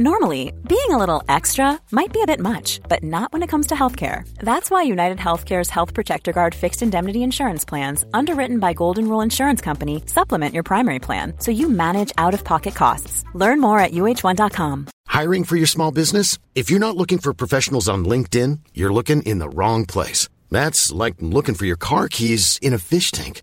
Normally, being a little extra might be a bit much, but not when it comes to healthcare. That's why United Healthcare's Health Protector Guard fixed indemnity insurance plans, underwritten by Golden Rule Insurance Company, supplement your primary plan so you manage out of pocket costs. Learn more at uh1.com. Hiring for your small business? If you're not looking for professionals on LinkedIn, you're looking in the wrong place. That's like looking for your car keys in a fish tank.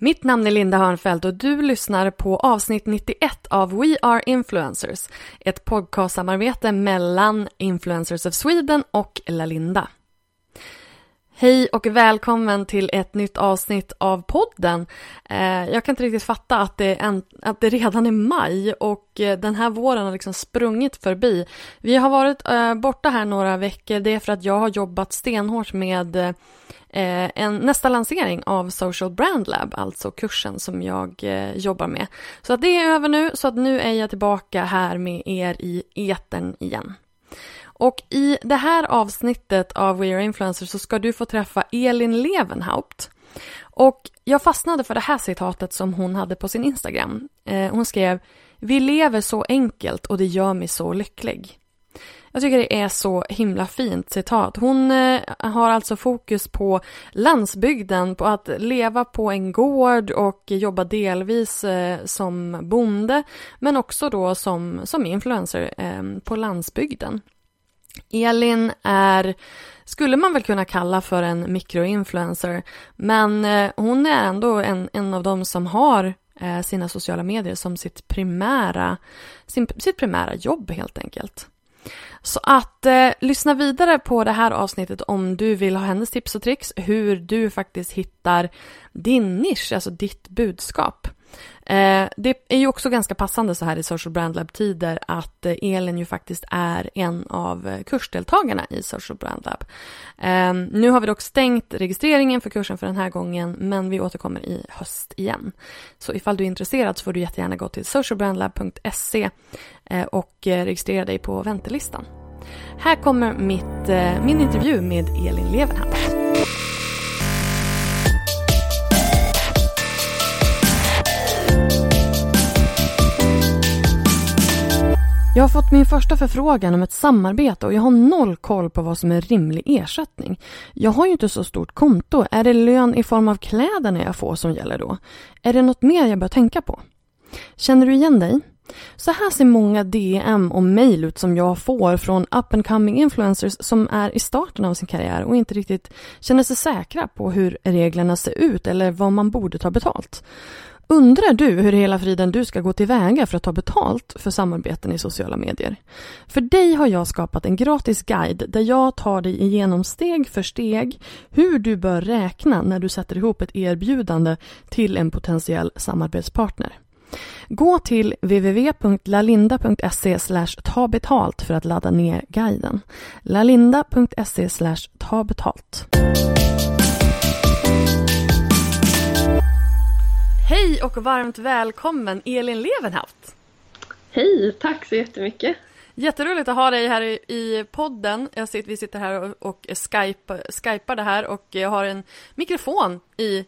Mitt namn är Linda Hörnfeldt och du lyssnar på avsnitt 91 av We Are Influencers, ett podcastsamarbete mellan Influencers of Sweden och Lalinda. Hej och välkommen till ett nytt avsnitt av podden. Eh, jag kan inte riktigt fatta att det, en, att det redan är maj och eh, den här våren har liksom sprungit förbi. Vi har varit eh, borta här några veckor, det är för att jag har jobbat stenhårt med en, nästa lansering av Social Brand Lab, alltså kursen som jag jobbar med. Så att det är över nu, så att nu är jag tillbaka här med er i etern igen. Och i det här avsnittet av We Are Influencers så ska du få träffa Elin Levenhaupt. Och jag fastnade för det här citatet som hon hade på sin Instagram. Eh, hon skrev Vi lever så enkelt och det gör mig så lycklig. Jag tycker det är så himla fint citat. Hon eh, har alltså fokus på landsbygden, på att leva på en gård och jobba delvis eh, som bonde, men också då som, som influencer på landsbygden. Elin är, skulle man väl kunna kalla för en mikroinfluencer, men eh, hon är ändå en, en av dem som har eh, sina sociala medier som sitt primära, sin, sitt primära jobb helt enkelt. Så att eh, lyssna vidare på det här avsnittet om du vill ha hennes tips och tricks hur du faktiskt hittar din nisch, alltså ditt budskap. Eh, det är ju också ganska passande så här i Social Brand Lab-tider att eh, Elin ju faktiskt är en av eh, kursdeltagarna i Social Brand Lab. Eh, nu har vi dock stängt registreringen för kursen för den här gången men vi återkommer i höst igen. Så ifall du är intresserad så får du jättegärna gå till socialbrandlab.se och registrera dig på väntelistan. Här kommer mitt, min intervju med Elin Levenhaupt. Jag har fått min första förfrågan om ett samarbete och jag har noll koll på vad som är rimlig ersättning. Jag har ju inte så stort konto. Är det lön i form av kläderna jag får som gäller då? Är det något mer jag bör tänka på? Känner du igen dig? Så här ser många DM och mejl ut som jag får från up and coming influencers som är i starten av sin karriär och inte riktigt känner sig säkra på hur reglerna ser ut eller vad man borde ta betalt. Undrar du hur hela friden du ska gå tillväga för att ta betalt för samarbeten i sociala medier? För dig har jag skapat en gratis guide där jag tar dig igenom steg för steg hur du bör räkna när du sätter ihop ett erbjudande till en potentiell samarbetspartner. Gå till www.lalinda.se ta betalt för att ladda ner guiden. lalinda.se ta betalt. Hej och varmt välkommen Elin Levenhaupt. Hej, tack så jättemycket. Jätteroligt att ha dig här i, podden. Jag sitter, vi sitter här och, och skype, skypar det här och jag har en mikrofon i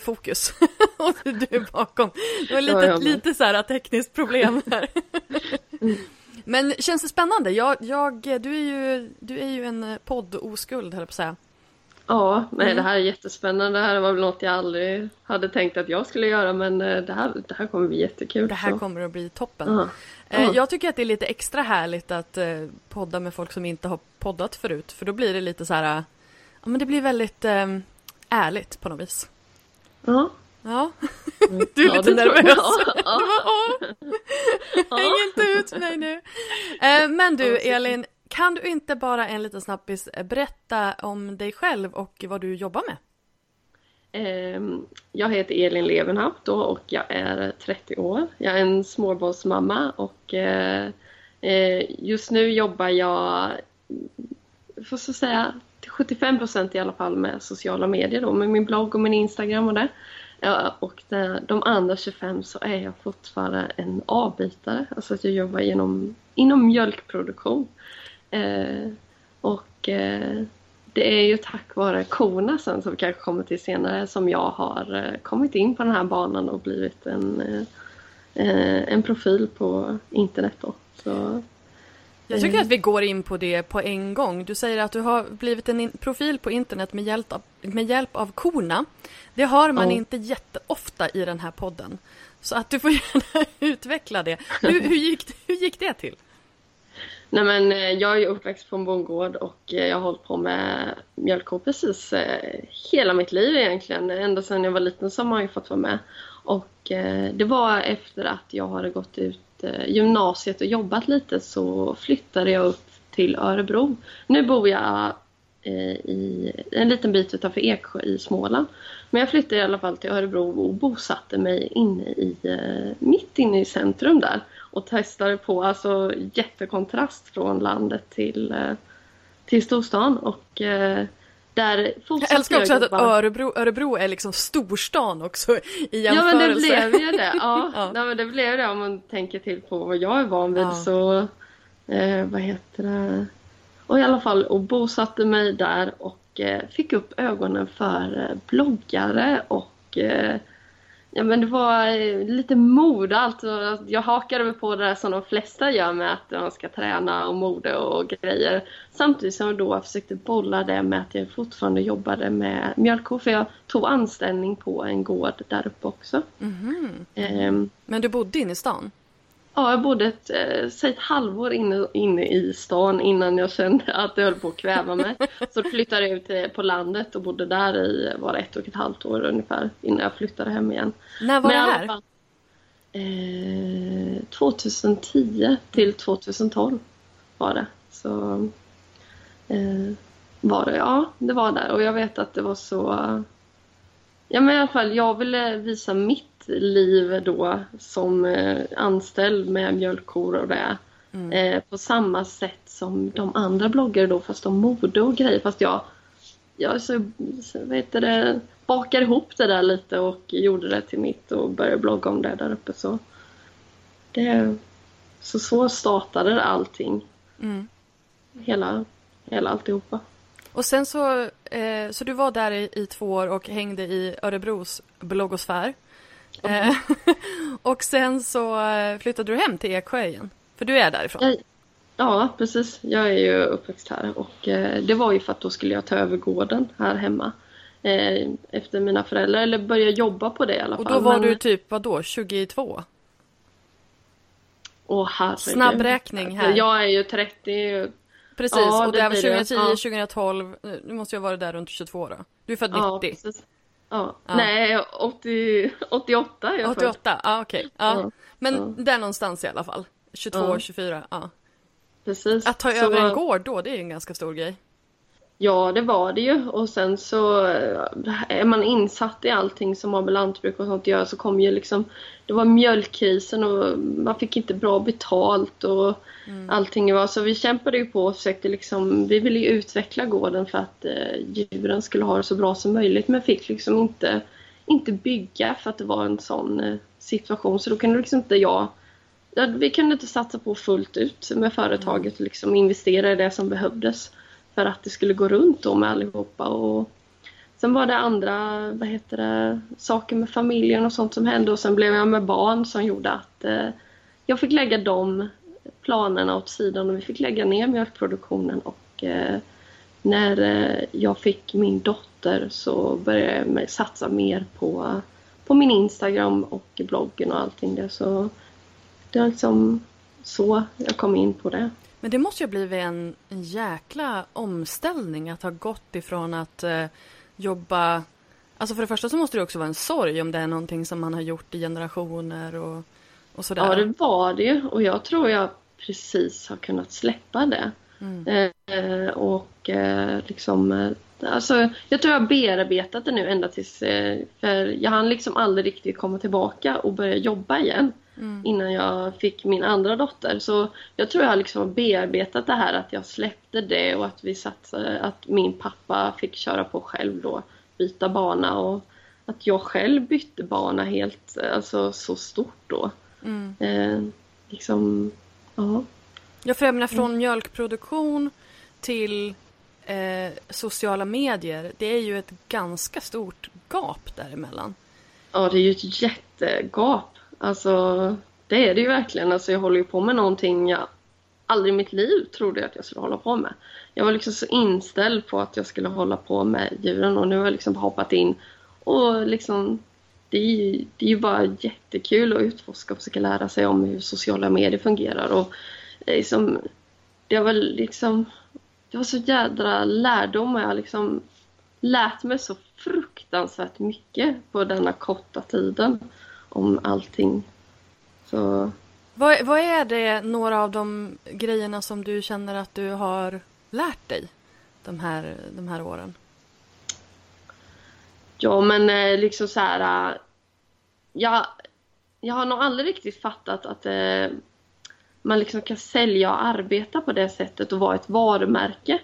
fokus och du är bakom. Det var lite, ja, lite så här tekniskt problem här. Men känns det spännande? Jag, jag, du, är ju, du är ju en podd-oskuld, höll jag på att säga. Ja, nej, mm. det här är jättespännande. Det här var väl något jag aldrig hade tänkt att jag skulle göra men eh, det här, det här kommer bli jättekul. Det här så. kommer att bli toppen. Uh -huh. uh Jag tycker att det är lite extra härligt att eh, podda med folk som inte har poddat förut för då blir det lite så här, ja men det blir väldigt um, ärligt på något vis. Ja. Ja, mm. du är ja, lite nervös. Ja. Häng inte ut mig nu. Men du Elin, kan du inte bara en liten snabbis eh, berätta om dig själv och vad du jobbar med? Ehm, jag heter Elin Levenhaupt då och jag är 30 år. Jag är en småbarnsmamma och eh, eh, just nu jobbar jag, får så säga, till 75 procent i alla fall med sociala medier då, med min blogg och min Instagram och det. Och de andra 25 så är jag fortfarande en avbytare, alltså att jag jobbar genom, inom mjölkproduktion. Eh, och eh, det är ju tack vare korna sen som vi kanske kommer till senare som jag har eh, kommit in på den här banan och blivit en, eh, en profil på internet då. Så, jag tycker att vi går in på det på en gång. Du säger att du har blivit en profil på internet med hjälp av, med hjälp av korna. Det har man ja. inte jätteofta i den här podden. Så att du får gärna utveckla det. Hur, hur, gick, hur gick det till? Nej men eh, jag är uppväxt på en bondgård och eh, jag har hållit på med mjölkkor precis eh, hela mitt liv egentligen. Ända sedan jag var liten så har man ju fått vara med. Och det var efter att jag hade gått ut gymnasiet och jobbat lite så flyttade jag upp till Örebro. Nu bor jag i en liten bit utanför Eksjö i Småland. Men jag flyttade i alla fall till Örebro och bosatte mig inne i, mitt inne i centrum där och testade på, alltså jättekontrast från landet till, eh, till storstan och eh, där Jag älskar också jag att Örebro, Örebro är liksom storstan också i jämförelse. Ja men det blev ju det. Ja, ja. Nej, men det blev det om man tänker till på vad jag är van vid ja. så, eh, vad heter det, och i alla fall och bosatte mig där och eh, fick upp ögonen för eh, bloggare och eh, Ja men det var lite mode alltså. Jag hakade på det där som de flesta gör med att man ska träna och mode och grejer. Samtidigt som jag då försökte bolla det med att jag fortfarande jobbade med mjölkkor för jag tog anställning på en gård där uppe också. Mm -hmm. um, men du bodde inne i stan? Ja, jag bodde ett, eh, säg ett halvår inne, inne i stan innan jag kände att det höll på att kväva mig. Så flyttade jag ut på landet och bodde där i var ett och ett halvt år ungefär innan jag flyttade hem igen. När var Men det här? Fall, eh, 2010 till 2012 var det. Så eh, var det, ja det var där och jag vet att det var så Ja men i alla fall jag ville visa mitt liv då som eh, anställd med mjölkkor och det. Mm. Eh, på samma sätt som de andra bloggare då fast om mode och grejer fast jag, jag så, så vet det, bakade ihop det där lite och gjorde det till mitt och började blogga om det där uppe så. Det, så så startade allting. Mm. Hela, hela alltihopa. Och sen så, eh, så du var där i, i, två år och hängde i Örebros bloggosfär. Eh, och sen så eh, flyttade du hem till Eksjö igen. För du är därifrån. Jag, ja, precis. Jag är ju uppväxt här och eh, det var ju för att då skulle jag ta över gården här hemma. Eh, efter mina föräldrar, eller börja jobba på det i alla fall. Och då var Men... du typ, vad då, 22? Åh herregud. Snabbräkning här. Jag är ju 30. Precis, ja, och det, det var 2010, ja. 2012. Nu måste jag vara där runt 22 då. Du är född ja, 90. Precis. Ja. ja. Nej, 80, 88 är jag 88, ja ah, okej. Okay. Ja. ja. Men ja. där någonstans i alla fall. 22, 24, ja. Precis. Att ta över en gård då, det är ju en ganska stor grej. Ja, det var det ju. Och sen så eh, är man insatt i allting som har med lantbruk och sånt att göra så kom ju liksom Det var mjölkkrisen och man fick inte bra betalt och mm. allting var så vi kämpade ju på och försökte liksom Vi ville ju utveckla gården för att eh, djuren skulle ha det så bra som möjligt men fick liksom inte Inte bygga för att det var en sån eh, situation så då kunde liksom inte jag ja, Vi kunde inte satsa på fullt ut med företaget och liksom investera i det som behövdes för att det skulle gå runt då med allihopa. Och sen var det andra vad heter det, saker med familjen och sånt som hände och sen blev jag med barn som gjorde att eh, jag fick lägga de planerna åt sidan och vi fick lägga ner mjölkproduktionen och eh, när eh, jag fick min dotter så började jag satsa mer på, på min Instagram och bloggen och allting där. så det var liksom så jag kom in på det. Men det måste ju ha blivit en, en jäkla omställning att ha gått ifrån att eh, jobba... Alltså för det första så måste det också vara en sorg om det är någonting som man har gjort i generationer och, och sådär. Ja, det var det ju. Och jag tror jag precis har kunnat släppa det. Mm. Eh, och eh, liksom, eh, alltså, jag tror jag har bearbetat det nu ända tills, eh, för jag hann liksom aldrig riktigt komma tillbaka och börja jobba igen. Mm. Innan jag fick min andra dotter. Så jag tror jag har liksom bearbetat det här att jag släppte det och att vi satsade, att min pappa fick köra på själv då, byta bana och att jag själv bytte bana helt, alltså så stort då. Mm. Eh, liksom, ja. Ja, för jag menar från mm. mjölkproduktion till eh, sociala medier, det är ju ett ganska stort gap däremellan. Ja, det är ju ett jättegap. Alltså, det är det ju verkligen. Alltså, jag håller ju på med någonting jag aldrig i mitt liv trodde att jag skulle hålla på med. Jag var liksom så inställd på att jag skulle hålla på med djuren och nu har jag liksom hoppat in och liksom det är, ju, det är ju bara jättekul att utforska och försöka lära sig om hur sociala medier fungerar och eh, liksom, det var liksom det var så jädra lärdom och jag liksom lärt mig så fruktansvärt mycket på denna korta tiden om allting. Så... Vad, vad är det några av de grejerna som du känner att du har lärt dig de här, de här åren? Ja men eh, liksom så här. Eh, jag, jag har nog aldrig riktigt fattat att eh, man liksom kan sälja och arbeta på det sättet och vara ett varumärke.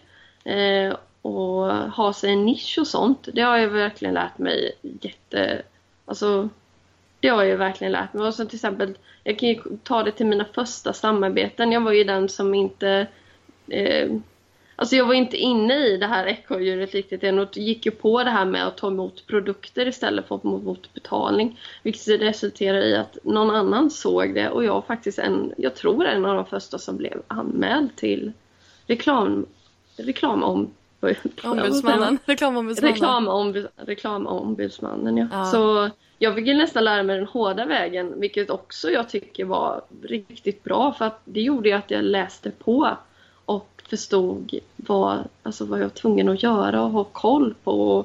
Eh, och ha sig en nisch och sånt. Det har jag verkligen lärt mig jätte... Alltså, det har jag ju verkligen lärt mig. Och så till exempel, jag kan ju ta det till mina första samarbeten. Jag var ju den som inte... Eh, alltså jag var inte inne i det här ekorrdjuret riktigt än och gick ju på det här med att ta emot produkter istället för att ta emot betalning. Vilket resulterade i att någon annan såg det och jag faktiskt en, jag tror en av de första som blev anmäld till reklam, reklam om Ombudsmannen. Reklamombudsmannen. Reklamombud, reklamombudsmannen, ja. ja. Så jag fick ju nästan lära mig den hårda vägen, vilket också jag tycker var riktigt bra för att det gjorde att jag läste på och förstod vad, alltså vad jag var tvungen att göra och ha koll på.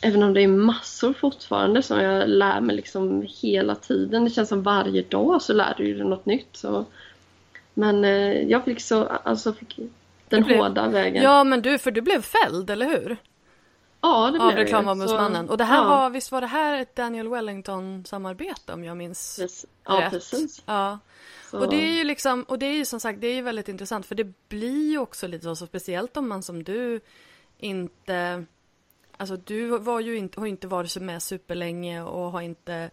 Även om det är massor fortfarande som jag lär mig liksom hela tiden. Det känns som varje dag så lär du dig något nytt. Så. Men eh, jag fick så, alltså fick den blev... hårda vägen. Ja men du, för du blev fälld, eller hur? Ja, det blev Av reklamombudsmannen. Så... Och det här ja. var, visst var det här ett Daniel Wellington-samarbete om jag minns precis. Ja, rätt? precis. Ja. Så. Och det är ju liksom, och det är ju som sagt, det är ju väldigt intressant för det blir ju också lite så, speciellt om man som du inte, alltså du var ju inte, har inte varit med superlänge och har inte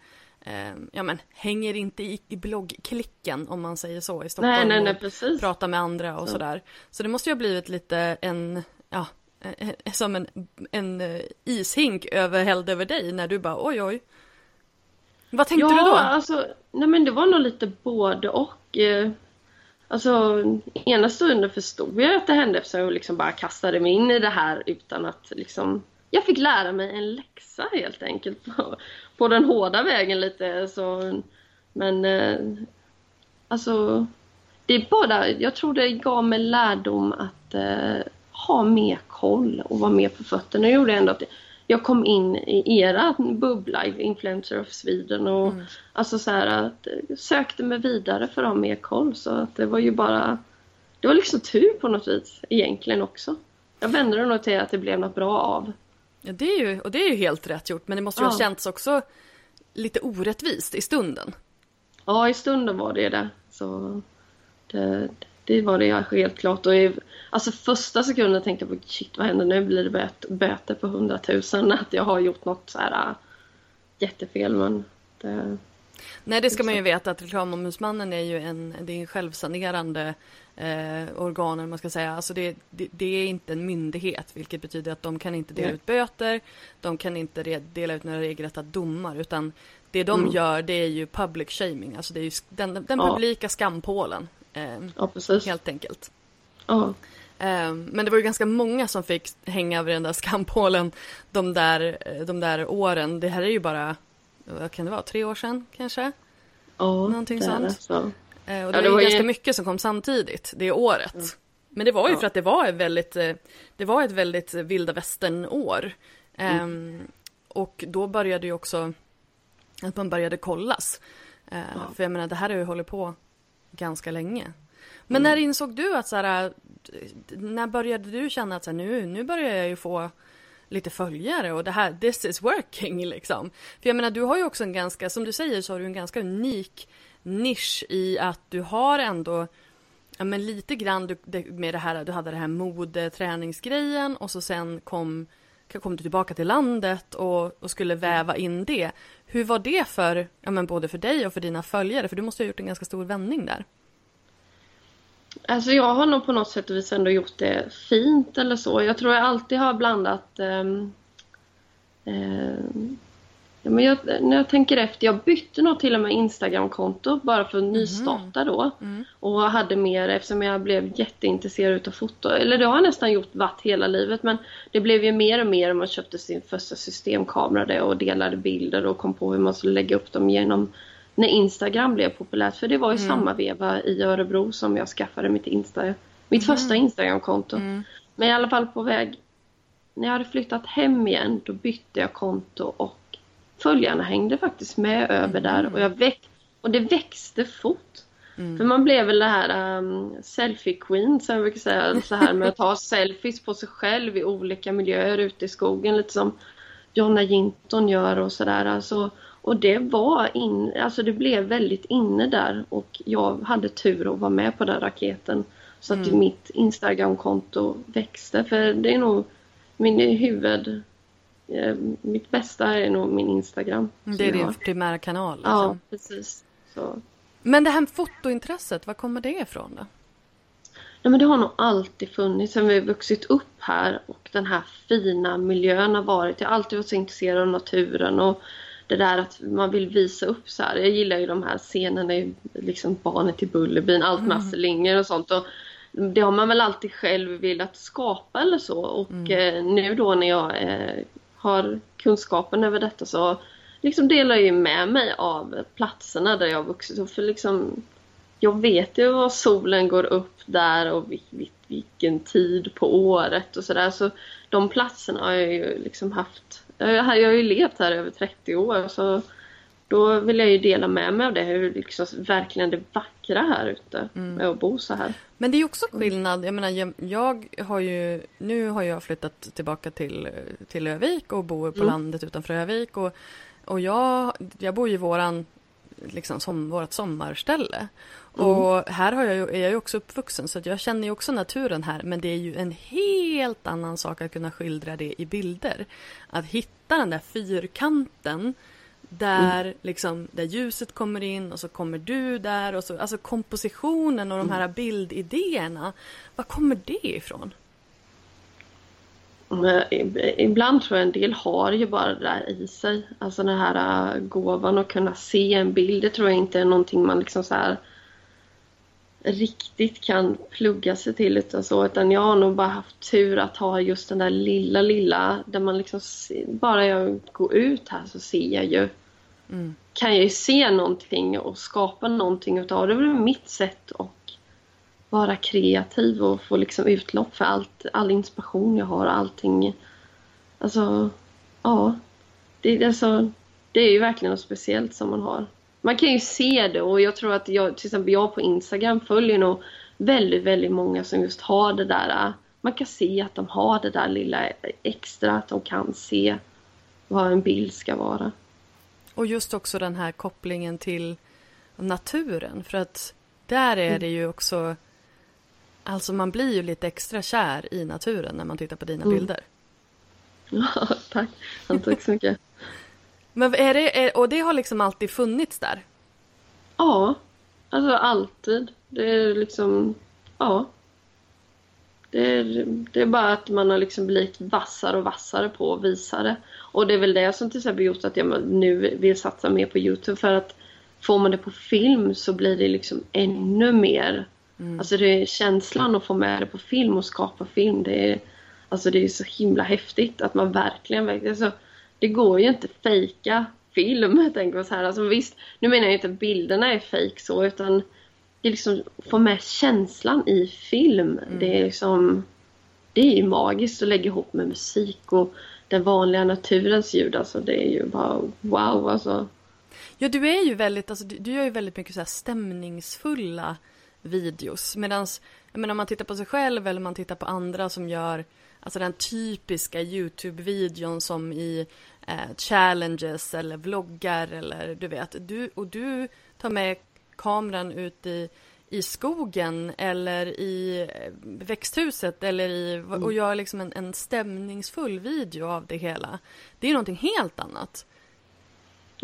ja men hänger inte i, i bloggklicken om man säger så i Stockholm nej, nej, nej, precis. pratar med andra och så. sådär. Så det måste ju ha blivit lite en, ja, eh, eh, som en, en eh, ishink överhälld över dig när du bara oj oj. Vad tänkte ja, du då? Ja, alltså, nej men det var nog lite både och. Alltså, ena stunden förstod jag att det hände eftersom jag liksom bara kastade mig in i det här utan att liksom jag fick lära mig en läxa helt enkelt på, den hårda vägen lite. Så, men eh, alltså, det är bara, jag tror det gav mig lärdom att eh, ha mer koll och vara mer på fötterna. Det gjorde ändå att jag kom in i era bubbla, Influencer of Sweden och mm. alltså så här att sökte mig vidare för att ha mer koll så att det var ju bara det var liksom tur på något vis egentligen också. Jag vände det nog till att det blev något bra av Ja, det är ju, och det är ju helt rätt gjort, men det måste ju ja. ha känts också lite orättvist i stunden. Ja, i stunden var det det. Så det, det var det helt klart. Och i, alltså första sekunden tänkte jag på shit vad händer nu? Blir det böter, böter på hundratusen? Att jag har gjort något så här äh, jättefel. Men det, Nej, det ska man ju veta att reklamombudsmannen är ju en, det är en självsanerande eh, organ, man ska säga. Alltså det, det, det, är inte en myndighet, vilket betyder att de kan inte dela ut böter, de kan inte dela ut några regelrätta domar, utan det de mm. gör det är ju public shaming, alltså det är ju den, den ja. publika skampålen. Eh, ja, precis. Helt enkelt. Ja. Eh, men det var ju ganska många som fick hänga över den där skampålen de där, de där åren. Det här är ju bara vad kan det vara, tre år sedan kanske? Ja, Någonting det sånt. Så. Eh, och det, ja, det var ju ganska mycket som kom samtidigt det året. Mm. Men det var ju ja. för att det var ett väldigt, eh, det var ett väldigt vilda västern-år. Mm. Um, och då började ju också att man började kollas. Uh, ja. För jag menar, det här har ju hållit på ganska länge. Men när insåg du att så här, när började du känna att så här, nu, nu börjar jag ju få lite följare och det här, this is working liksom. För jag menar, du har ju också en ganska, som du säger så har du en ganska unik nisch i att du har ändå Ja men lite grann du, med det här, du hade det här modeträningsgrejen och så sen kom, kom du tillbaka till landet och, och skulle väva in det. Hur var det för, ja men både för dig och för dina följare? För du måste ha gjort en ganska stor vändning där. Alltså jag har nog på något sätt och vis ändå gjort det fint eller så. Jag tror jag alltid har blandat um, um, ja, men jag, när jag tänker efter, jag bytte nog till och med Instagramkonto bara för att nystarta då. Mm. Och hade mer eftersom jag blev jätteintresserad av foto. Eller det har jag nästan gjort varit hela livet men det blev ju mer och mer om man köpte sin första systemkamera och delade bilder och kom på hur man skulle lägga upp dem genom när Instagram blev populärt. För det var ju mm. samma veva i Örebro som jag skaffade mitt, Insta, mitt mm. första Instagramkonto. Mm. Men i alla fall på väg, när jag hade flyttat hem igen då bytte jag konto och följarna hängde faktiskt med över där mm. och, jag väx, och det växte fort. Mm. För man blev väl det här um, selfie queen som jag brukar säga, så här med att ta selfies på sig själv i olika miljöer ute i skogen lite som Jonna Jinton gör och sådär. Alltså, och det var in, alltså det blev väldigt inne där och jag hade tur att vara med på den raketen. Så att mm. mitt Instagramkonto växte för det är nog min huvud eh, mitt bästa är nog min Instagram. Det är din primära kanal? Liksom. Ja, precis. Så. Men det här fotointresset, var kommer det ifrån då? Ja, men det har nog alltid funnits sen vi vuxit upp här och den här fina miljön har varit. Jag har alltid varit så intresserad av naturen och det där att man vill visa upp så här. Jag gillar ju de här scenerna i liksom Barnet i Bullerbyn, allt med mm. Astrid och sånt. Och det har man väl alltid själv velat skapa eller så. Och mm. eh, nu då när jag eh, har kunskapen över detta så liksom delar jag med mig av platserna där jag har vuxit upp. För liksom, jag vet ju var solen går upp där och vilken tid på året och sådär. Så de platserna har jag ju liksom haft jag har ju levt här över 30 år så då vill jag ju dela med mig av det, hur liksom verkligen det vackra här ute mm. med att bo så här. Men det är också skillnad, jag menar jag har ju, nu har jag flyttat tillbaka till, till Övik och bor på mm. landet utanför Övik och, och jag, jag bor i våran, liksom som, vårat sommarställe. Mm. Och här har jag, är jag ju också uppvuxen så jag känner ju också naturen här men det är ju en helt annan sak att kunna skildra det i bilder. Att hitta den där fyrkanten där, mm. liksom, där ljuset kommer in och så kommer du där och så, alltså kompositionen och de här mm. bildidéerna. Var kommer det ifrån? Ibland tror jag en del har ju bara det där i sig. Alltså den här äh, gåvan att kunna se en bild. Det tror jag inte är någonting man liksom så här riktigt kan plugga sig till utan så utan jag har nog bara haft tur att ha just den där lilla lilla där man liksom bara jag går ut här så ser jag ju mm. kan jag ju se någonting och skapa någonting utav det. Det är mitt sätt att vara kreativ och få liksom utlopp för allt, all inspiration jag har och allting. Alltså, ja. Det, alltså, det är ju verkligen något speciellt som man har man kan ju se det och jag tror att jag, till exempel jag på Instagram följer nog väldigt, väldigt många som just har det där. Man kan se att de har det där lilla extra, att de kan se vad en bild ska vara. Och just också den här kopplingen till naturen för att där är det ju också Alltså man blir ju lite extra kär i naturen när man tittar på dina mm. bilder. Ja, tack. Tack så mycket. Men är det, är, och det har liksom alltid funnits där? Ja, alltså alltid. Det är liksom, ja. Det är, det är bara att man har liksom blivit vassare och vassare på att visa det. Och det är väl det som till exempel gjort att jag nu vill satsa mer på Youtube för att får man det på film så blir det liksom ännu mer. Mm. Alltså det är känslan att få med det på film och skapa film. Det är, alltså det är så himla häftigt att man verkligen, alltså, det går ju inte fejka film, tänker så här. Alltså visst, nu menar jag inte att bilderna är fejk så, utan det är liksom få med känslan i film. Mm. Det är liksom, det är ju magiskt att lägga ihop med musik och den vanliga naturens ljud. Alltså det är ju bara wow alltså. Ja, du är ju väldigt, alltså du, du gör ju väldigt mycket så stämningsfulla videos. Medan om man tittar på sig själv eller man tittar på andra som gör alltså den typiska YouTube-videon som i eh, challenges eller vloggar eller du vet. Du, och du tar med kameran ut i, i skogen eller i eh, växthuset eller i, och mm. gör liksom en, en stämningsfull video av det hela. Det är någonting helt annat.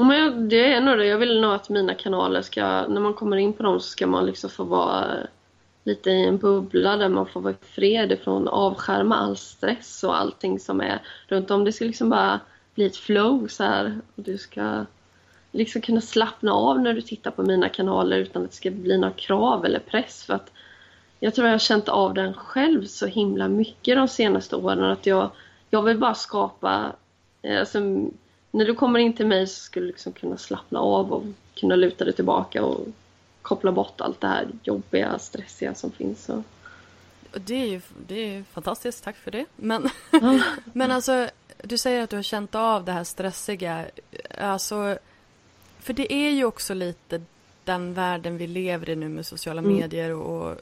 Men det är nog det. Jag vill nog att mina kanaler ska, när man kommer in på dem så ska man liksom få vara eh, lite i en bubbla där man får vara fred ifrån, avskärma all stress och allting som är runt om. Det ska liksom bara bli ett flow så här och du ska liksom kunna slappna av när du tittar på mina kanaler utan att det ska bli några krav eller press för att jag tror jag har känt av den själv så himla mycket de senaste åren att jag, jag vill bara skapa, eh, alltså när du kommer in till mig så skulle du liksom kunna slappna av och kunna luta dig tillbaka och koppla bort allt det här jobbiga, stressiga som finns. Och... Det är ju det är fantastiskt, tack för det. Men, men alltså, du säger att du har känt av det här stressiga. Alltså, för det är ju också lite den världen vi lever i nu med sociala mm. medier och, och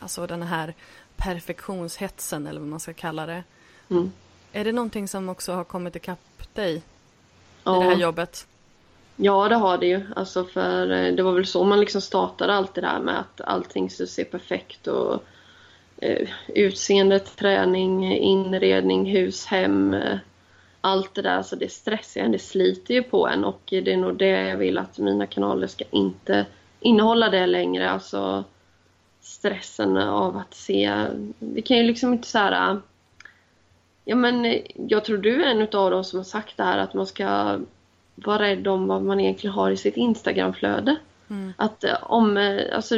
alltså den här perfektionshetsen eller vad man ska kalla det. Mm. Är det någonting som också har kommit ikapp dig ja. i det här jobbet? Ja, det har det ju. Alltså för eh, det var väl så man liksom startade allt det där med att allting skulle se perfekt och eh, utseende, träning, inredning, hus, hem, eh, allt det där. Så det stressar en, det sliter ju på en och det är nog det jag vill att mina kanaler ska inte innehålla det längre. Alltså stressen av att se, det kan ju liksom inte så här Ja men jag tror du är en av dem som har sagt det här att man ska vara rädd om vad man egentligen har i sitt Instagramflöde. Mm. Att eh, om, eh, alltså,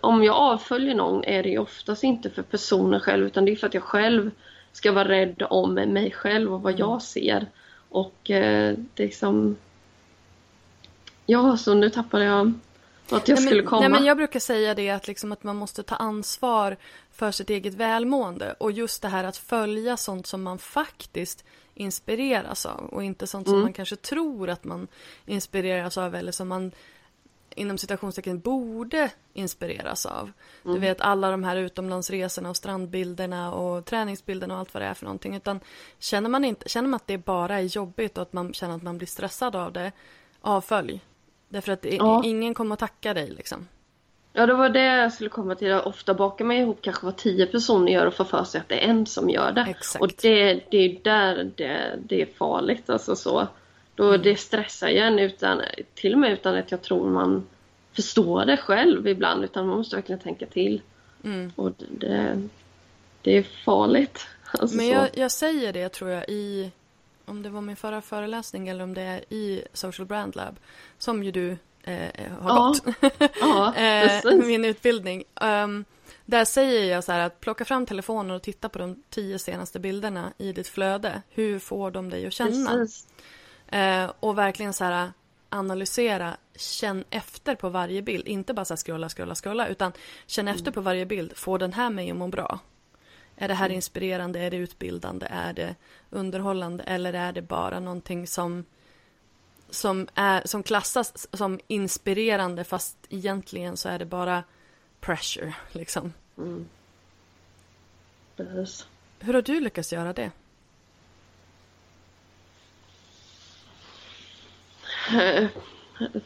om jag avföljer någon är det oftast inte för personen själv utan det är för att jag själv ska vara rädd om mig själv och vad mm. jag ser. Och eh, det är liksom... Ja, så nu tappade jag att jag nej, skulle komma. Nej, men jag brukar säga det att, liksom att man måste ta ansvar för sitt eget välmående och just det här att följa sånt som man faktiskt inspireras av och inte sånt som mm. man kanske tror att man inspireras av eller som man inom citationstecken borde inspireras av. Mm. Du vet alla de här utomlandsresorna och strandbilderna och träningsbilderna och allt vad det är för någonting. Utan känner man, inte, känner man att det bara är jobbigt och att man känner att man blir stressad av det, avfölj. Därför att ja. ingen kommer att tacka dig liksom. Ja, det var det jag skulle komma till. Jag ofta bakar man ihop kanske vad tio personer gör och får för sig att det är en som gör det. Exakt. Och det, det är där det, det är farligt. Alltså så. Då mm. Det stressar igen utan, till och med utan att jag tror man förstår det själv ibland. Utan man måste verkligen tänka till. Mm. Och det, det är farligt. Alltså Men jag, jag, säger det tror jag i, om det var min förra föreläsning eller om det är i Social Brand Lab, som ju du eh, har ja. gått. ja, eh, min utbildning. Um, där säger jag så här att plocka fram telefonen och titta på de tio senaste bilderna i ditt flöde. Hur får de dig att känna? Eh, och verkligen så här analysera, känn efter på varje bild. Inte bara så här scrolla, scrolla, scrolla utan känn mm. efter på varje bild. Får den här mig att må bra? Är det här mm. inspirerande? Är det utbildande? Är det underhållande? Eller är det bara någonting som som, är, som klassas som inspirerande fast egentligen så är det bara pressure liksom. Mm. Hur har du lyckats göra det?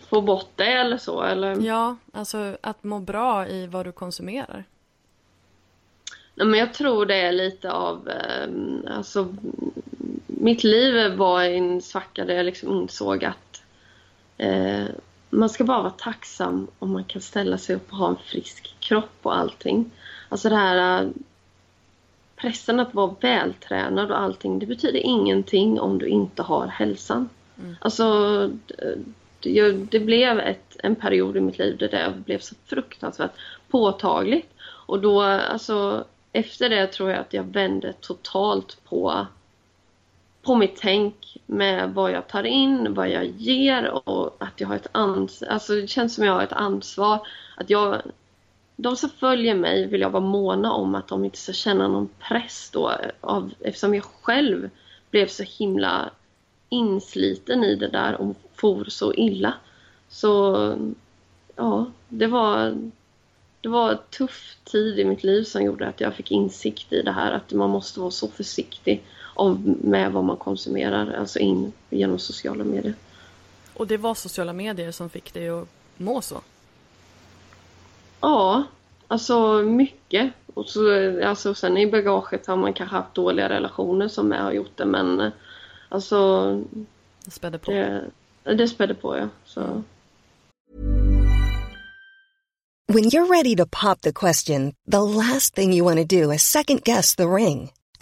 Få bort det eller så eller? Ja, alltså att må bra i vad du konsumerar. Nej, men jag tror det är lite av, eh, alltså mitt liv var i en svacka där jag liksom insåg att eh, man ska bara vara tacksam om man kan ställa sig upp och ha en frisk kropp och allting. Alltså det här eh, pressen att vara vältränad och allting, det betyder ingenting om du inte har hälsan. Mm. Alltså, det, det blev ett, en period i mitt liv där det blev så fruktansvärt påtagligt. Och då, alltså, efter det tror jag att jag vände totalt på på mitt tänk med vad jag tar in, vad jag ger och att jag har ett ansvar. Alltså det känns som jag har ett ansvar. Att jag, de som följer mig vill jag vara måna om att de inte ska känna någon press då av, eftersom jag själv blev så himla insliten i det där och for så illa. Så ja, det var det var en tuff tid i mitt liv som gjorde att jag fick insikt i det här att man måste vara så försiktig med vad man konsumerar, alltså in genom sociala medier. Och det var sociala medier som fick dig att må så? Ja, alltså mycket. Och så, alltså, sen i bagaget har man kanske haft dåliga relationer som har gjort det men alltså... Det spädde på? Det, det spädde på ja. Så. When you're ready to pop the question, the last thing you want to do is second guess the ring.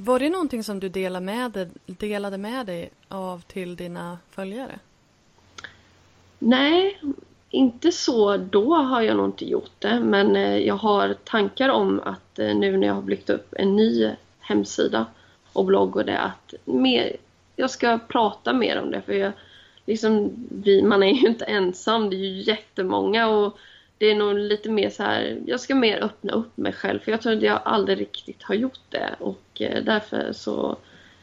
Var det någonting som du delade med, dig, delade med dig av till dina följare? Nej, inte så då har jag nog inte gjort det men eh, jag har tankar om att eh, nu när jag har byggt upp en ny hemsida och blogg och det att mer, jag ska prata mer om det för jag, liksom, vi, man är ju inte ensam, det är ju jättemånga och det är nog lite mer så här, jag ska mer öppna upp mig själv för jag tror att jag aldrig riktigt har gjort det och eh, därför så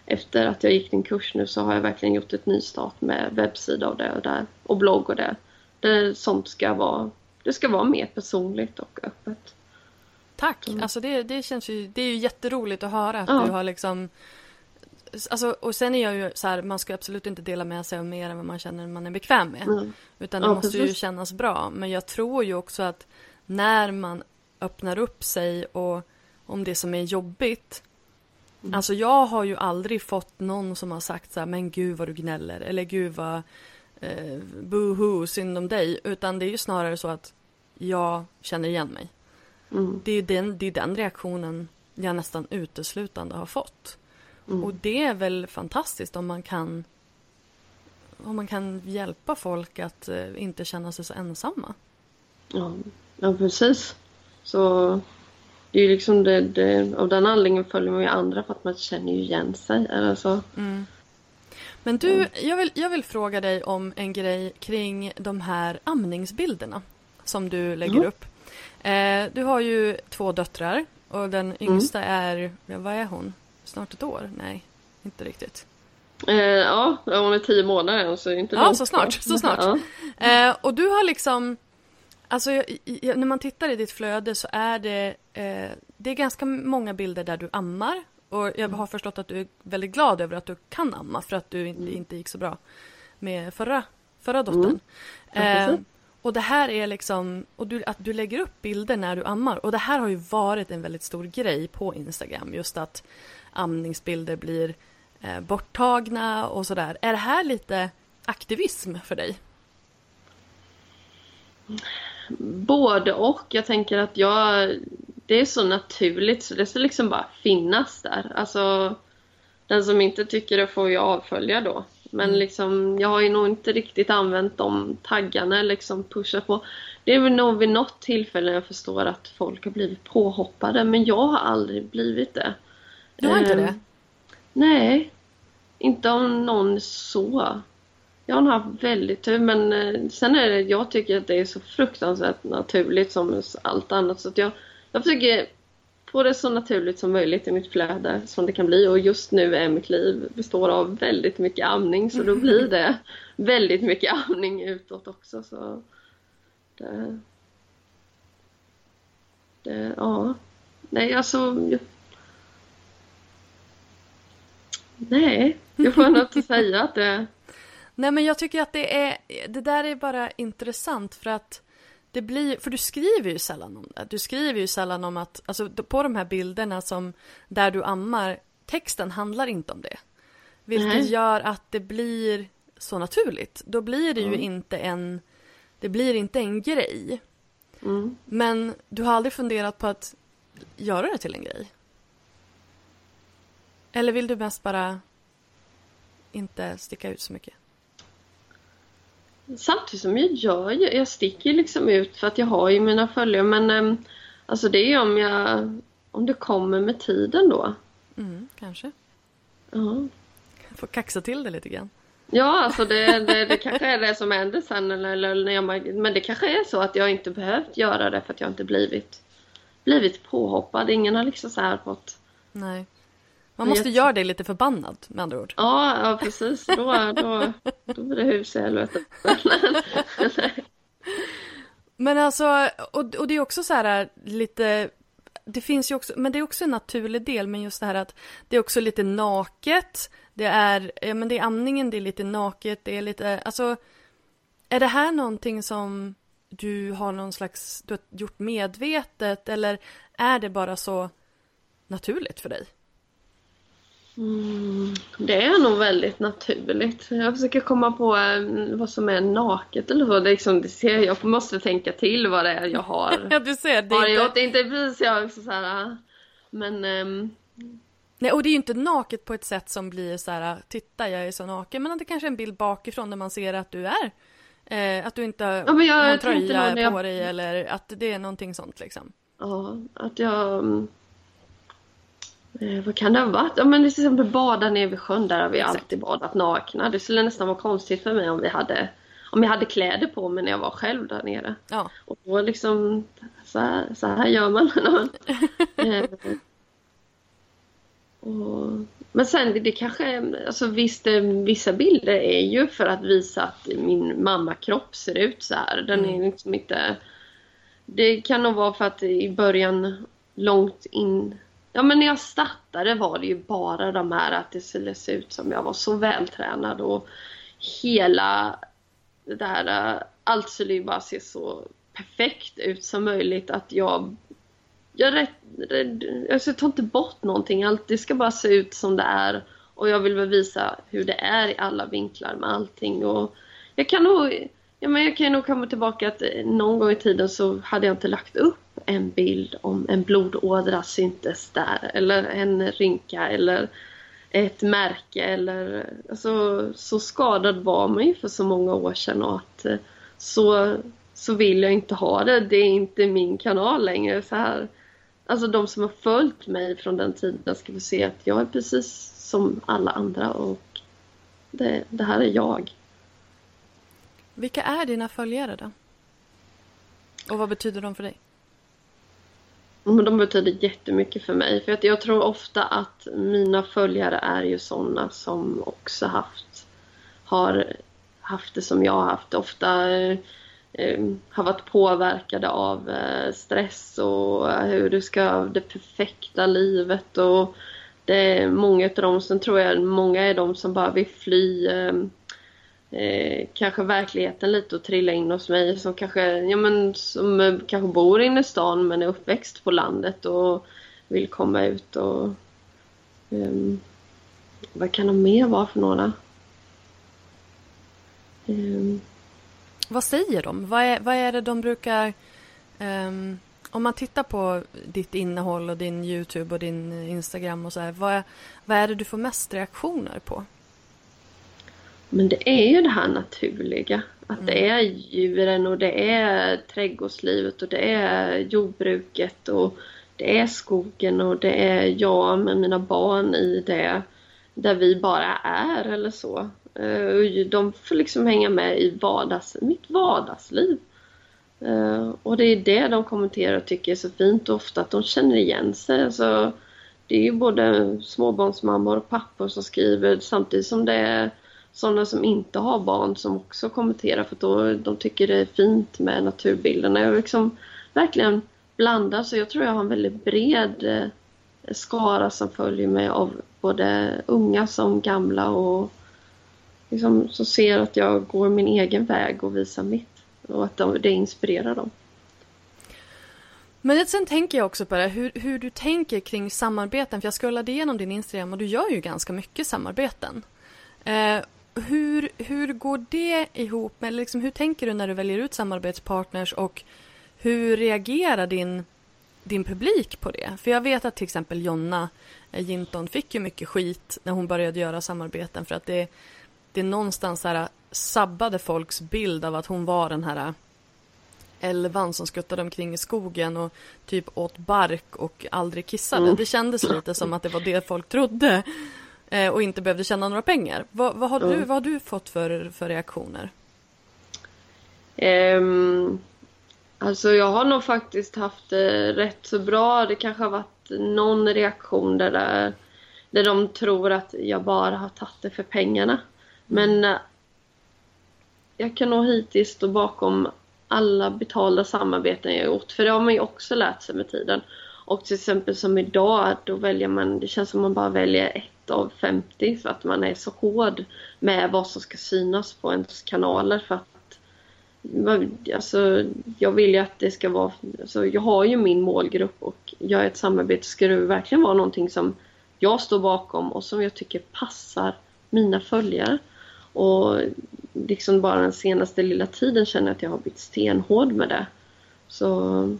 efter att jag gick din kurs nu så har jag verkligen gjort ett nystart med webbsida och det och där och blogg och det. det sånt ska vara, det ska vara mer personligt och öppet. Tack! Mm. Alltså det, det känns ju, det är ju jätteroligt att höra att ja. du har liksom Alltså, och sen är jag ju så här, man ska absolut inte dela med sig av mer än vad man känner man är bekväm med. Mm. Utan det ja, måste precis. ju kännas bra. Men jag tror ju också att när man öppnar upp sig och om det som är jobbigt. Mm. Alltså jag har ju aldrig fått någon som har sagt så här, men gud vad du gnäller. Eller gud vad eh, boohoo, synd om dig. Utan det är ju snarare så att jag känner igen mig. Mm. Det, är den, det är den reaktionen jag nästan uteslutande har fått. Mm. Och det är väl fantastiskt om man kan om man kan hjälpa folk att uh, inte känna sig så ensamma. Ja, ja precis. Så det är ju liksom det, det, av den anledningen följer man ju andra för att man känner ju igen sig. Alltså. Mm. Men du, mm. jag, vill, jag vill fråga dig om en grej kring de här amningsbilderna som du lägger mm. upp. Eh, du har ju två döttrar och den mm. yngsta är, ja, vad är hon? Snart ett år? Nej, inte riktigt. Eh, ja, hon är tio månader än så inte Ja, så snart. Så snart. Ja. Eh, och du har liksom Alltså när man tittar i ditt flöde så är det eh, Det är ganska många bilder där du ammar och jag har förstått att du är väldigt glad över att du kan amma för att du inte, mm. inte gick så bra med förra, förra dottern. Mm. Eh, och det här är liksom, och du, att du lägger upp bilder när du ammar. Och det här har ju varit en väldigt stor grej på Instagram. Just att amningsbilder blir eh, borttagna och sådär. Är det här lite aktivism för dig? Både och. Jag tänker att jag, det är så naturligt så det ska liksom bara finnas där. Alltså, den som inte tycker det får ju avfölja då. Men mm. liksom, jag har ju nog inte riktigt använt de taggarna liksom pushat på. Det är väl nog vid något tillfälle jag förstår att folk har blivit påhoppade men jag har aldrig blivit det. Du har inte um, det? Nej, inte om någon så. Jag har haft väldigt tur men eh, sen är det, jag tycker att det är så fruktansvärt naturligt som allt annat så att jag, jag försöker få det så naturligt som möjligt i mitt flöde som det kan bli och just nu är mitt liv består av väldigt mycket amning så då blir det väldigt mycket amning utåt också så det, det ja nej alltså nej jag får nog inte säga att det Nej men jag tycker att det är, det där är bara intressant för att det blir, för du skriver ju sällan om det. Du skriver ju sällan om att, alltså på de här bilderna som där du ammar, texten handlar inte om det. Vilket mm. gör att det blir så naturligt. Då blir det ju mm. inte en, det blir inte en grej. Mm. Men du har aldrig funderat på att göra det till en grej? Eller vill du mest bara inte sticka ut så mycket? Samtidigt som jag gör jag sticker liksom ut för att jag har ju mina följare men äm, alltså det är om jag om det kommer med tiden då. Mm, kanske. Ja. Får kaxa till det lite grann. Ja, alltså det, det, det kanske är det som händer sen eller, eller när jag, men det kanske är så att jag inte behövt göra det för att jag inte blivit blivit påhoppad. Ingen har liksom så här fått Nej. Man måste göra dig lite förbannad med andra ord. Ja, ja precis. Då, då, då blir det hus i helvete. men alltså, och, och det är också så här lite det finns ju också, men det är också en naturlig del, men just det här att det är också lite naket, det är, ja men det är amningen, det är lite naket, det är lite, alltså, är det här någonting som du har någon slags, du har gjort medvetet eller är det bara så naturligt för dig? Mm, det är nog väldigt naturligt. Jag försöker komma på eh, vad som är naket eller så. Det liksom, det ser, jag måste tänka till vad det är jag har. ja, du ser. Det har inte... gjort. Inte precis jag så här, men... Um... Nej, och det är ju inte naket på ett sätt som blir så här, titta jag är så naken. Men det kanske är en bild bakifrån där man ser att du är. Eh, att du inte ja, men jag har en tröja på jag... dig eller att det är någonting sånt liksom. Ja, att jag mm, Eh, vad kan det ha varit? Ja men till exempel bada nere vid sjön, där har vi Exakt. alltid badat nakna. Det skulle nästan vara konstigt för mig om vi hade om jag hade kläder på mig när jag var själv där nere. Ja. Och då liksom, så här, så här gör man. eh, och, men sen det kanske, alltså visst vissa bilder är ju för att visa att min mammakropp ser ut så här. Den mm. är liksom inte... Det kan nog vara för att i början långt in Ja men när jag startade var det ju bara de här att det skulle se ut som jag var så vältränad och hela det här, allt skulle ju bara se så perfekt ut som möjligt att jag jag, rätt, alltså jag tar inte bort någonting, allt, det ska bara se ut som det är och jag vill väl visa hur det är i alla vinklar med allting och jag kan nog, ja men jag kan nog komma tillbaka att eh, någon gång i tiden så hade jag inte lagt upp en bild om en blodådra syntes där eller en rynka eller ett märke eller alltså, så skadad var man ju för så många år sedan och att eh, så, så vill jag inte ha det. Det är inte min kanal längre. Så här. Alltså de som har följt mig från den tiden ska få se att jag är precis som alla andra och det, det här är jag. Vilka är dina följare då? Och vad betyder de för dig? Mm, de betyder jättemycket för mig. För att jag tror ofta att mina följare är ju sådana som också haft, har haft det som jag har haft. Ofta eh, har varit påverkade av eh, stress och hur du ska ha det perfekta livet. Och det är många av dem, sen tror jag många är de som bara vill fly eh, eh, kanske verkligheten lite och trilla in hos mig som kanske, ja, men, som eh, kanske bor inne i stan men är uppväxt på landet och vill komma ut och um, vad kan de mer vara för några? Um, vad säger de? Vad är, vad är det de brukar um, om man tittar på ditt innehåll och din Youtube och din Instagram och så här, vad, vad är det du får mest reaktioner på? Men det är ju det här naturliga. Att mm. det är djuren och det är trädgårdslivet och det är jordbruket och det är skogen och det är jag med mina barn i det. Där vi bara är eller så. Eh, de får liksom hänga med i vardags, mitt vardagsliv. Eh, och det är det de kommenterar och tycker är så fint och ofta att de känner igen sig. Alltså, det är ju både småbarnsmammor och pappor som skriver samtidigt som det är sådana som inte har barn som också kommenterar för då, de tycker det är fint med naturbilderna. Jag liksom verkligen blandar så jag tror jag har en väldigt bred eh, skara som följer mig av både unga som gamla och liksom, som ser att jag går min egen väg och visar mitt och att de, det inspirerar dem. Men sen tänker jag också på det, hur, hur du tänker kring samarbeten. För jag scrollade igenom din Instagram och du gör ju ganska mycket samarbeten. Eh, hur, hur går det ihop med, liksom, hur tänker du när du väljer ut samarbetspartners och hur reagerar din, din publik på det? För jag vet att till exempel Jonna eh, Jinton fick ju mycket skit när hon började göra samarbeten för att det, det någonstans här sabbade folks bild av att hon var den här älvan som skuttade omkring i skogen och typ åt bark och aldrig kissade. Mm. Det kändes lite som att det var det folk trodde eh, och inte behövde tjäna några pengar. Vad, vad har, mm. du, vad har du fått för, för reaktioner? Um, alltså jag har nog faktiskt haft det rätt så bra. Det kanske har varit någon reaktion där, där, där de tror att jag bara har tagit det för pengarna. Men eh, jag kan nog hittills stå bakom alla betalda samarbeten jag gjort. För det har man ju också lärt sig med tiden. Och till exempel som idag, då väljer man, det känns som man bara väljer ett av 50 för att man är så hård med vad som ska synas på ens kanaler för att Alltså, jag vill ju att det ska vara, alltså, jag har ju min målgrupp och gör ett samarbete ska det verkligen vara någonting som jag står bakom och som jag tycker passar mina följare. Och liksom bara den senaste lilla tiden känner jag att jag har blivit stenhård med det. Så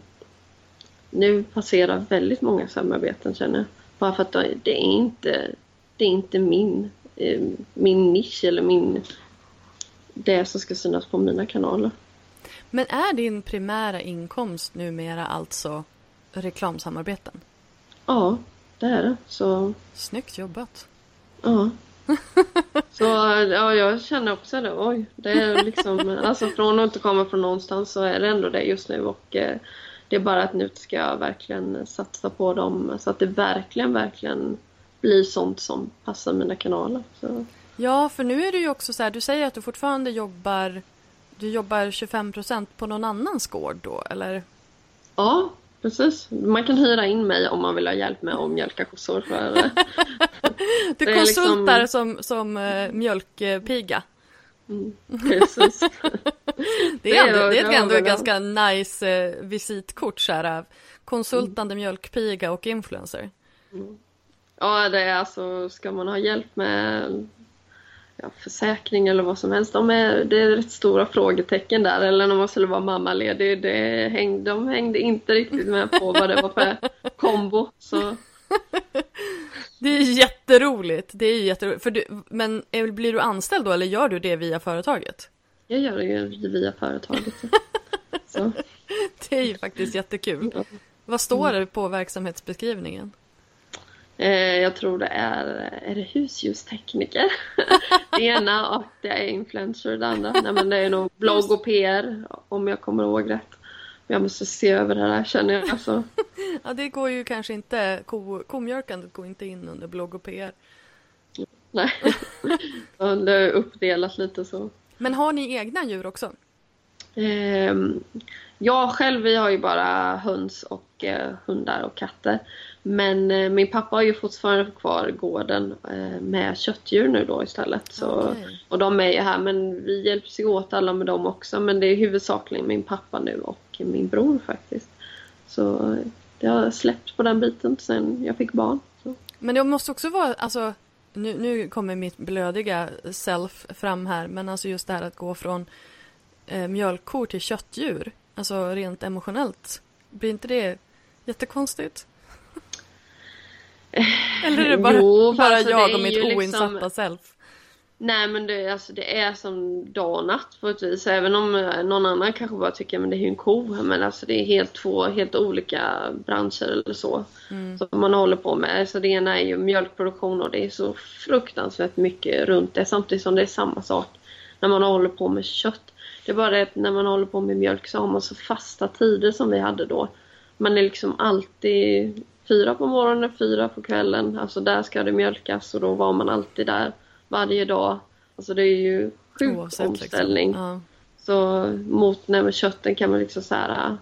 nu passerar väldigt många samarbeten känner jag. Bara för att det är inte, det är inte min, eh, min nisch eller min, det som ska synas på mina kanaler. Men är din primära inkomst numera alltså reklamsamarbeten? Ja, det är det. Så... Snyggt jobbat. Ja. Så ja, jag känner också det. Oj, det är liksom, alltså från att inte komma från någonstans så är det ändå det just nu och eh, det är bara att nu ska jag verkligen satsa på dem så att det verkligen, verkligen blir sånt som passar mina kanaler. Så. Ja, för nu är det ju också så här, du säger att du fortfarande jobbar, du jobbar 25% på någon annans gård då, eller? Ja, Precis. Man kan hyra in mig om man vill ha hjälp med att mjölka kossor. För, du konsultar liksom... som, som uh, mjölkpiga. Mm, precis. det är ändå, det är ändå ett ganska nice uh, visitkort så här, konsultande mm. mjölkpiga och influencer. Mm. Ja, det är alltså, ska man ha hjälp med ja, försäkring eller vad som helst. De är, det är rätt stora frågetecken där. Eller när man skulle vara mammaledig. Det hängde, de hängde inte riktigt med på vad det var för kombo. Så. Det är jätteroligt. Det är jätteroligt. För du, men blir du anställd då eller gör du det via företaget? Jag gör det via företaget. Så. Det är ju faktiskt jättekul. Vad står det på verksamhetsbeskrivningen? Eh, jag tror det är, är det husljustekniker? det ena och det är influencer det andra. Nej men det är nog blogg och PR om jag kommer ihåg rätt. Jag måste se över det där känner jag. Alltså. ja det går ju kanske inte, ko, komjölkandet går inte in under blogg och PR. Nej, det är uppdelat lite så. Men har ni egna djur också? Eh, jag själv, vi har ju bara höns och eh, hundar och katter. Men eh, min pappa har ju fortfarande kvar gården eh, med köttdjur nu då istället. Så, okay. Och de är ju här men vi hjälps ju åt alla med dem också. Men det är huvudsakligen min pappa nu och min bror faktiskt. Så det har släppt på den biten sen jag fick barn. Så. Men det måste också vara, alltså nu, nu kommer mitt blödiga self fram här, men alltså just det här att gå från eh, mjölkkor till köttdjur, alltså rent emotionellt. Blir inte det jättekonstigt? Eller är det bara, jo, bara alltså jag och mitt liksom- oinsatta liksom... self? Nej men det, alltså, det är som dag och natt på ett vis. Även om eh, någon annan kanske bara tycker att det är ju en ko. Men alltså det är helt två helt olika branscher eller så. Mm. Som man håller på med. Så det ena är ju mjölkproduktion och det är så fruktansvärt mycket runt det. Samtidigt som det är samma sak när man håller på med kött. Det är bara det att när man håller på med mjölk så har man så fasta tider som vi hade då. Man är liksom alltid fyra på morgonen, fyra på kvällen. Alltså där ska det mjölkas och då var man alltid där varje dag. Alltså det är ju sjuk Oavsett, omställning. Liksom. Ja. Så mot när med kötten kan man liksom så här.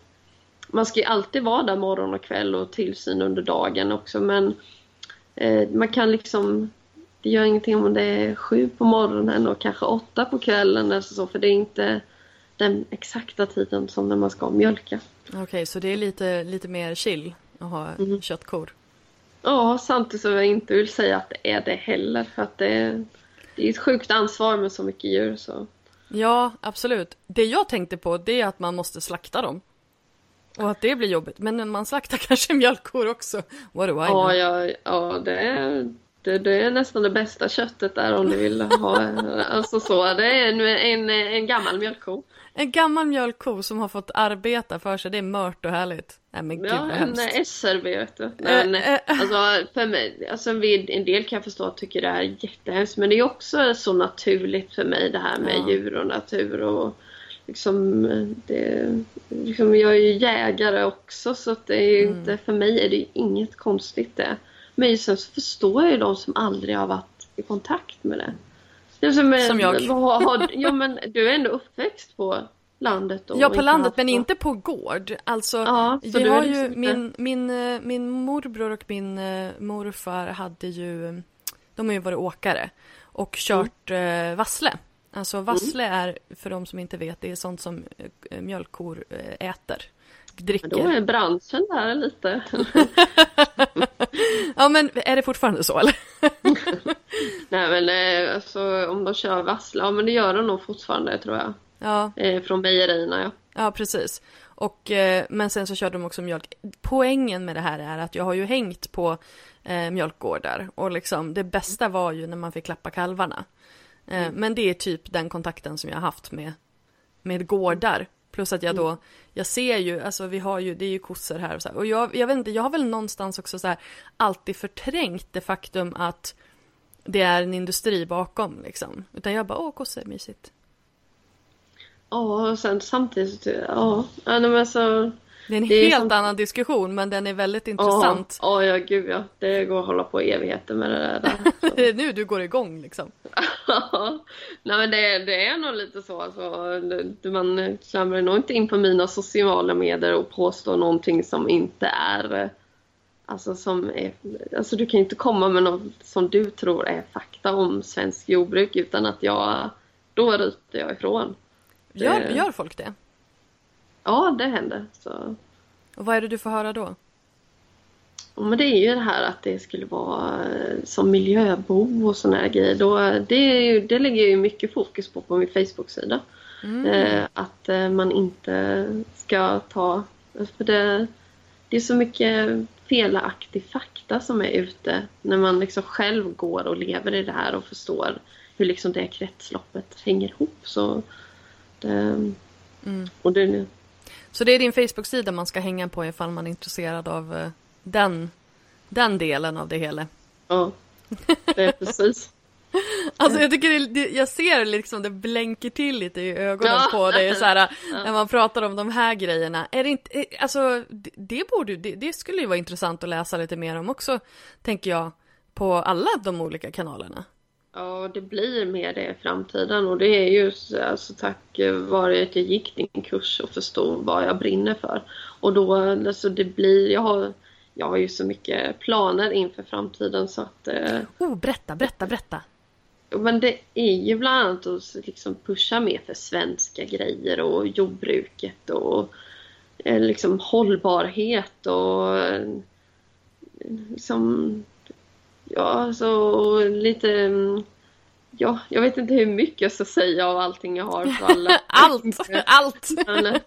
Man ska ju alltid vara där morgon och kväll och tillsyn under dagen också men eh, man kan liksom det gör ingenting om det är sju på morgonen och kanske åtta på kvällen eller så för det är inte den exakta tiden som när man ska mjölka. Okej, så det är lite, lite mer chill att ha Mm. köttkor. Ja, samtidigt som jag inte vill säga att det är det heller. För att det, det är ett sjukt ansvar med så mycket djur. Så. Ja, absolut. Det jag tänkte på det är att man måste slakta dem. Och att det blir jobbigt. Men man slaktar kanske mjölkkor också. What do I know? Ja, ja, ja det, är, det, det är nästan det bästa köttet där om du vill ha. Alltså så, det är en, en, en gammal mjölkko. En gammal mjölkko som har fått arbeta för sig. Det är mört och härligt. Nej men gud Ja, vad en hemskt. SRB vet du. Men, Eh, eh. alltså, för mig, alltså, vid, en del kan jag förstå att tycker det är jättehemskt men det är också så naturligt för mig det här med Ja. djur och natur och liksom, det, liksom jag är ju jägare också så att det är Mm. inte, för mig är det ju inget konstigt det. Men sen så förstår jag ju de som aldrig har varit i kontakt med det. det som, Som jag. Vad, har, ja men du är ändå uppväxt på landet. Ja på landet men inte på gård. Alltså Ja, vi har liksom ju inte- min, min, eh, min morbror och min eh, morfar hade ju De har ju varit åkare och kört eh, vassle. Alltså vassle är för de som inte vet det är sånt som eh, mjölkkor äter. Dricker. Men Då är branschen där lite. Ja men är det fortfarande så eller? Nej men eh, alltså, om de kör vassla, ja men det gör de nog fortfarande tror jag. Ja, Eh, från mejerierna ja. ja precis. Och, eh, men sen så körde de också mjölk. Poängen med det här är att jag har ju hängt på eh, mjölkgårdar och liksom det bästa var ju när man fick klappa kalvarna. Eh, Men det är typ den kontakten som jag har haft med, med gårdar. Plus att jag då, jag ser ju, alltså vi har ju, det är ju kossor här och så här. Och jag, jag vet inte, jag har väl någonstans också så här alltid förträngt det faktum att det är en industri bakom liksom. Utan jag bara, åh kossor, mysigt. Ja och sen samtidigt, ja. ja men alltså, Det är en Det är helt som- annan diskussion men den är väldigt intressant. ja, ja gud ja. Det går att hålla på i evigheter med det där. Så. Det är nu du går igång liksom. Nej men det, det är nog lite så alltså. Man klamrar nog inte in på mina sociala medier och påstår någonting som inte är Alltså som är, alltså du kan inte komma med något som du tror är fakta om svensk jordbruk utan att jag, då ryter jag ifrån. Gör, gör folk det? Ja, det händer. Så. Och vad är det du får höra då? Ja, men det är ju det här att det skulle vara eh, som miljöbo och såna här grejer. Då, det, det lägger jag ju mycket fokus på på min Facebook-sida. Eh, att eh, man inte ska ta... För det, det är så mycket felaktig fakta som är ute när man liksom själv går och lever i det här och förstår hur liksom det kretsloppet hänger ihop. Så det, och det, Så det är din Facebook-sida man ska hänga på ifall man är intresserad av eh, den, den delen av det hela. ja, det är precis. Alltså jag tycker det, det, jag ser liksom det blänker till lite i ögonen Ja. på dig så här, när man pratar om de här grejerna. Är det inte, eh, alltså det, det borde det, det skulle ju vara intressant att läsa lite mer om också, tänker jag, på alla de olika kanalerna. Ja, det blir mer det i framtiden och det är ju alltså, tack vare att jag gick din kurs och förstod vad jag brinner för. Och då, alltså det blir, jag har, jag har ju så mycket planer inför framtiden så att eh, Oh, berätta, berätta, berätta. men det är ju bland annat att liksom pusha mer för svenska grejer och jordbruket och eh, liksom hållbarhet och eh, liksom ja så lite mm, ja, jag vet inte hur mycket jag ska säga av allting jag har för alla. Allt, allt! Men, eh,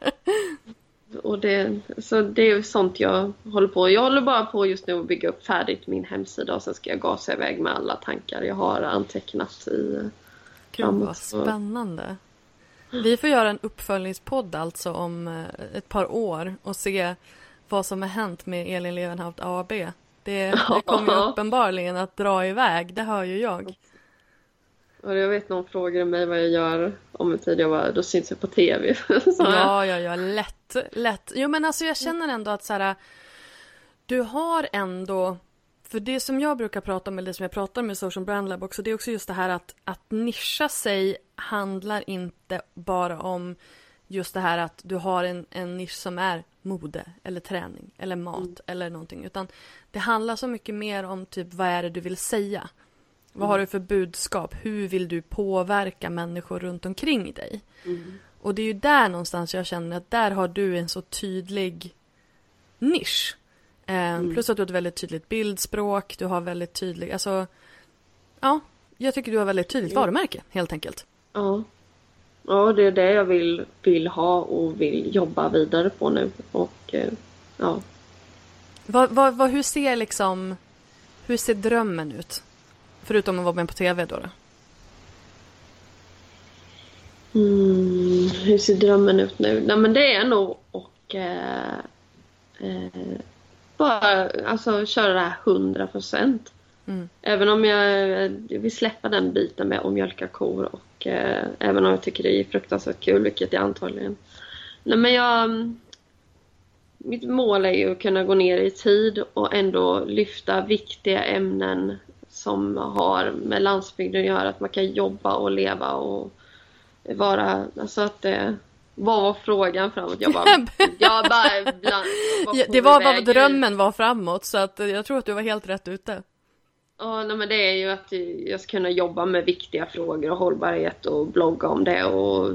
och det, så det är sånt jag håller på. Jag håller bara på just nu att bygga upp färdigt min hemsida och sen ska jag gasa iväg med alla tankar jag har antecknat i Gud framåt, vad spännande. Vi får göra en uppföljningspodd alltså om eh, ett par år och se vad som har hänt med Elin Levenhaupt AB. Det, det kommer ju uppenbarligen att dra iväg, det hör ju jag. Och jag vet någon frågade mig vad jag gör om en tid. Jag bara, då syns jag på TV. ja, ja, ja, lätt, lätt. Jo, men alltså jag känner ändå att så här, du har ändå, för det som jag brukar prata om, eller det som jag pratar om i Social Brand Lab också, det är också just det här att, att nischa sig handlar inte bara om just det här att du har en, en nisch som är mode eller träning eller mat mm. eller någonting. Utan det handlar så mycket mer om typ vad är det du vill säga? Vad har du för budskap? Hur vill du påverka människor runt omkring dig? Mm. Och det är ju där någonstans jag känner att där har du en så tydlig nisch. Eh, mm. Plus att du har ett väldigt tydligt bildspråk, du har väldigt tydlig, alltså ja, jag tycker du har väldigt tydligt mm. varumärke helt enkelt. Ja. Ja, det är det jag vill, vill ha och vill jobba vidare på nu och eh, ja. Vad, vad, vad, hur ser liksom, hur ser drömmen ut? Förutom att vara med på TV då? då? Mm, hur ser drömmen ut nu? Nej men det är nog och eh, eh, bara alltså köra det här 100 procent. Mm. Även om jag, jag vill släppa den biten med att mjölka kor och eh, även om jag tycker det är fruktansvärt kul, vilket jag antagligen... Nej men jag... Mitt mål är ju att kunna gå ner i tid och ändå lyfta viktiga ämnen som har med landsbygden att göra. Att man kan jobba och leva och vara, alltså att det vad var frågan framåt? Jag bara, jag bara bland, ja, Det var vad drömmen var framåt så att jag tror att du var helt rätt ute. Ja, nej, men det är ju att jag ska kunna jobba med viktiga frågor och hållbarhet och blogga om det och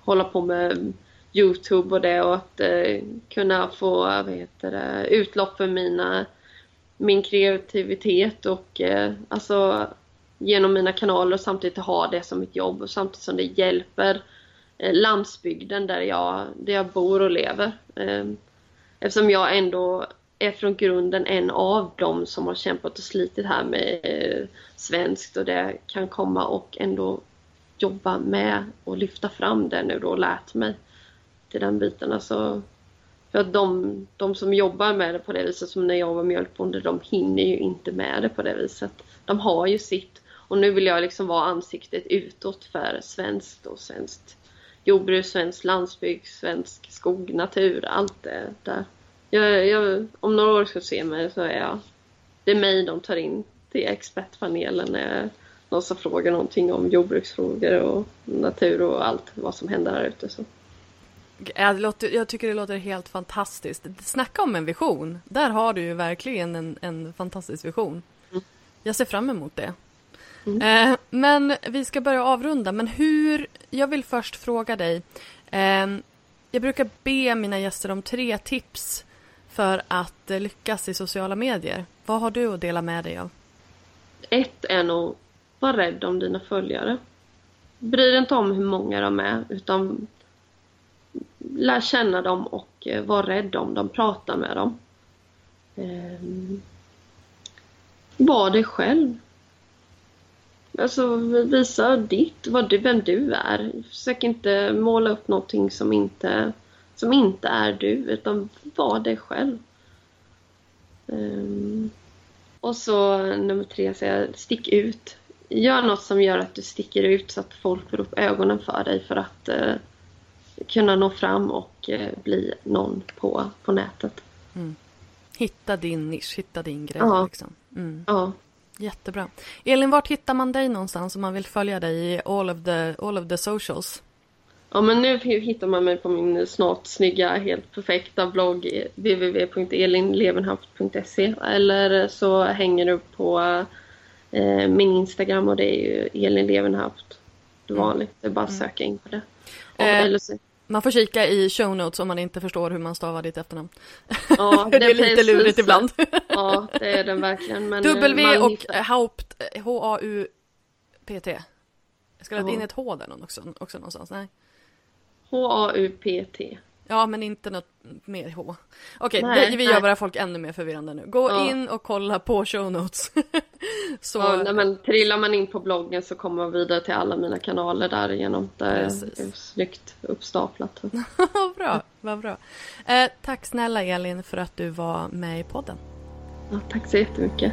hålla på med Youtube och det och att eh, kunna få vad heter det, utlopp för mina min kreativitet och eh, alltså genom mina kanaler och samtidigt ha det som ett jobb och samtidigt som det hjälper eh, landsbygden där jag, där jag bor och lever. Eh, eftersom jag ändå är från grunden en av dem som har kämpat och slitit här med eh, svenskt och det kan komma och ändå jobba med och lyfta fram det nu då och lärt mig till den biten. Alltså, för att de, de som jobbar med det på det viset, som när jag var mjölkbonde, de hinner ju inte med det på det viset. De har ju sitt. Och nu vill jag liksom vara ansiktet utåt för svenskt och svenskt jordbruk, svensk landsbygd, svensk skog, natur, allt det där. Jag, jag, om några år ska se mig så är jag... Det är mig de tar in till expertpanelen när någon som frågar någonting om jordbruksfrågor och natur och allt vad som händer här ute. Så. Jag, tycker det låter helt fantastiskt. Snacka om en vision. Där har du ju verkligen en, en fantastisk vision. Mm. Jag ser fram emot det. Mm. Eh, men vi ska börja avrunda. Men hur... Jag vill först fråga dig. Eh, jag brukar be mina gäster om tre tips för att eh, lyckas i sociala medier. Vad har du att dela med dig av? Ett är nog, var rädd om dina följare. Bry dig inte om hur många de är, utan lär känna dem och eh, var rädd om dem, prata med dem. Ehm, var dig själv. Alltså visa ditt, vad du, vem du är. Försök inte måla upp någonting som inte, som inte är du, utan var dig själv. Um, och så nummer tre, jag, stick ut. Gör något som gör att du sticker ut så att folk får upp ögonen för dig för att uh, kunna nå fram och uh, bli någon på, på nätet. Mm. Hitta din nisch, hitta din grej. Ja. Liksom. Mm. ja. Jättebra. Elin, vart hittar man dig någonstans om man vill följa dig i all of the, all of the socials? Ja men nu hittar man mig på min snart snygga, helt perfekta blogg www.elinlevenhaft.se eller så hänger du på eh, min Instagram och det är ju Elin Levenhaft. Det är vanligt, det är bara att mm. söka in på det. Eh, man får kika i show notes om man inte förstår hur man stavar ditt efternamn. Ja, det är lite lurigt ibland. ja, det är den verkligen. Men w och hittar... Haupt, H-A-U-P-T. Jag ska lägga in ett H där också, också någonstans. Nej. H-A-U-P-T. Ja, men inte något mer H. Okej, okay, vi gör bara folk ännu mer förvirrande nu. Gå ja. in och kolla på show notes. så... Ja, nej, men trillar man in på bloggen så kommer man vidare till alla mina kanaler därigenom. Det är snyggt uppstaplat. bra, vad bra. Eh, tack snälla Elin för att du var med i podden. Ja, tack så jättemycket.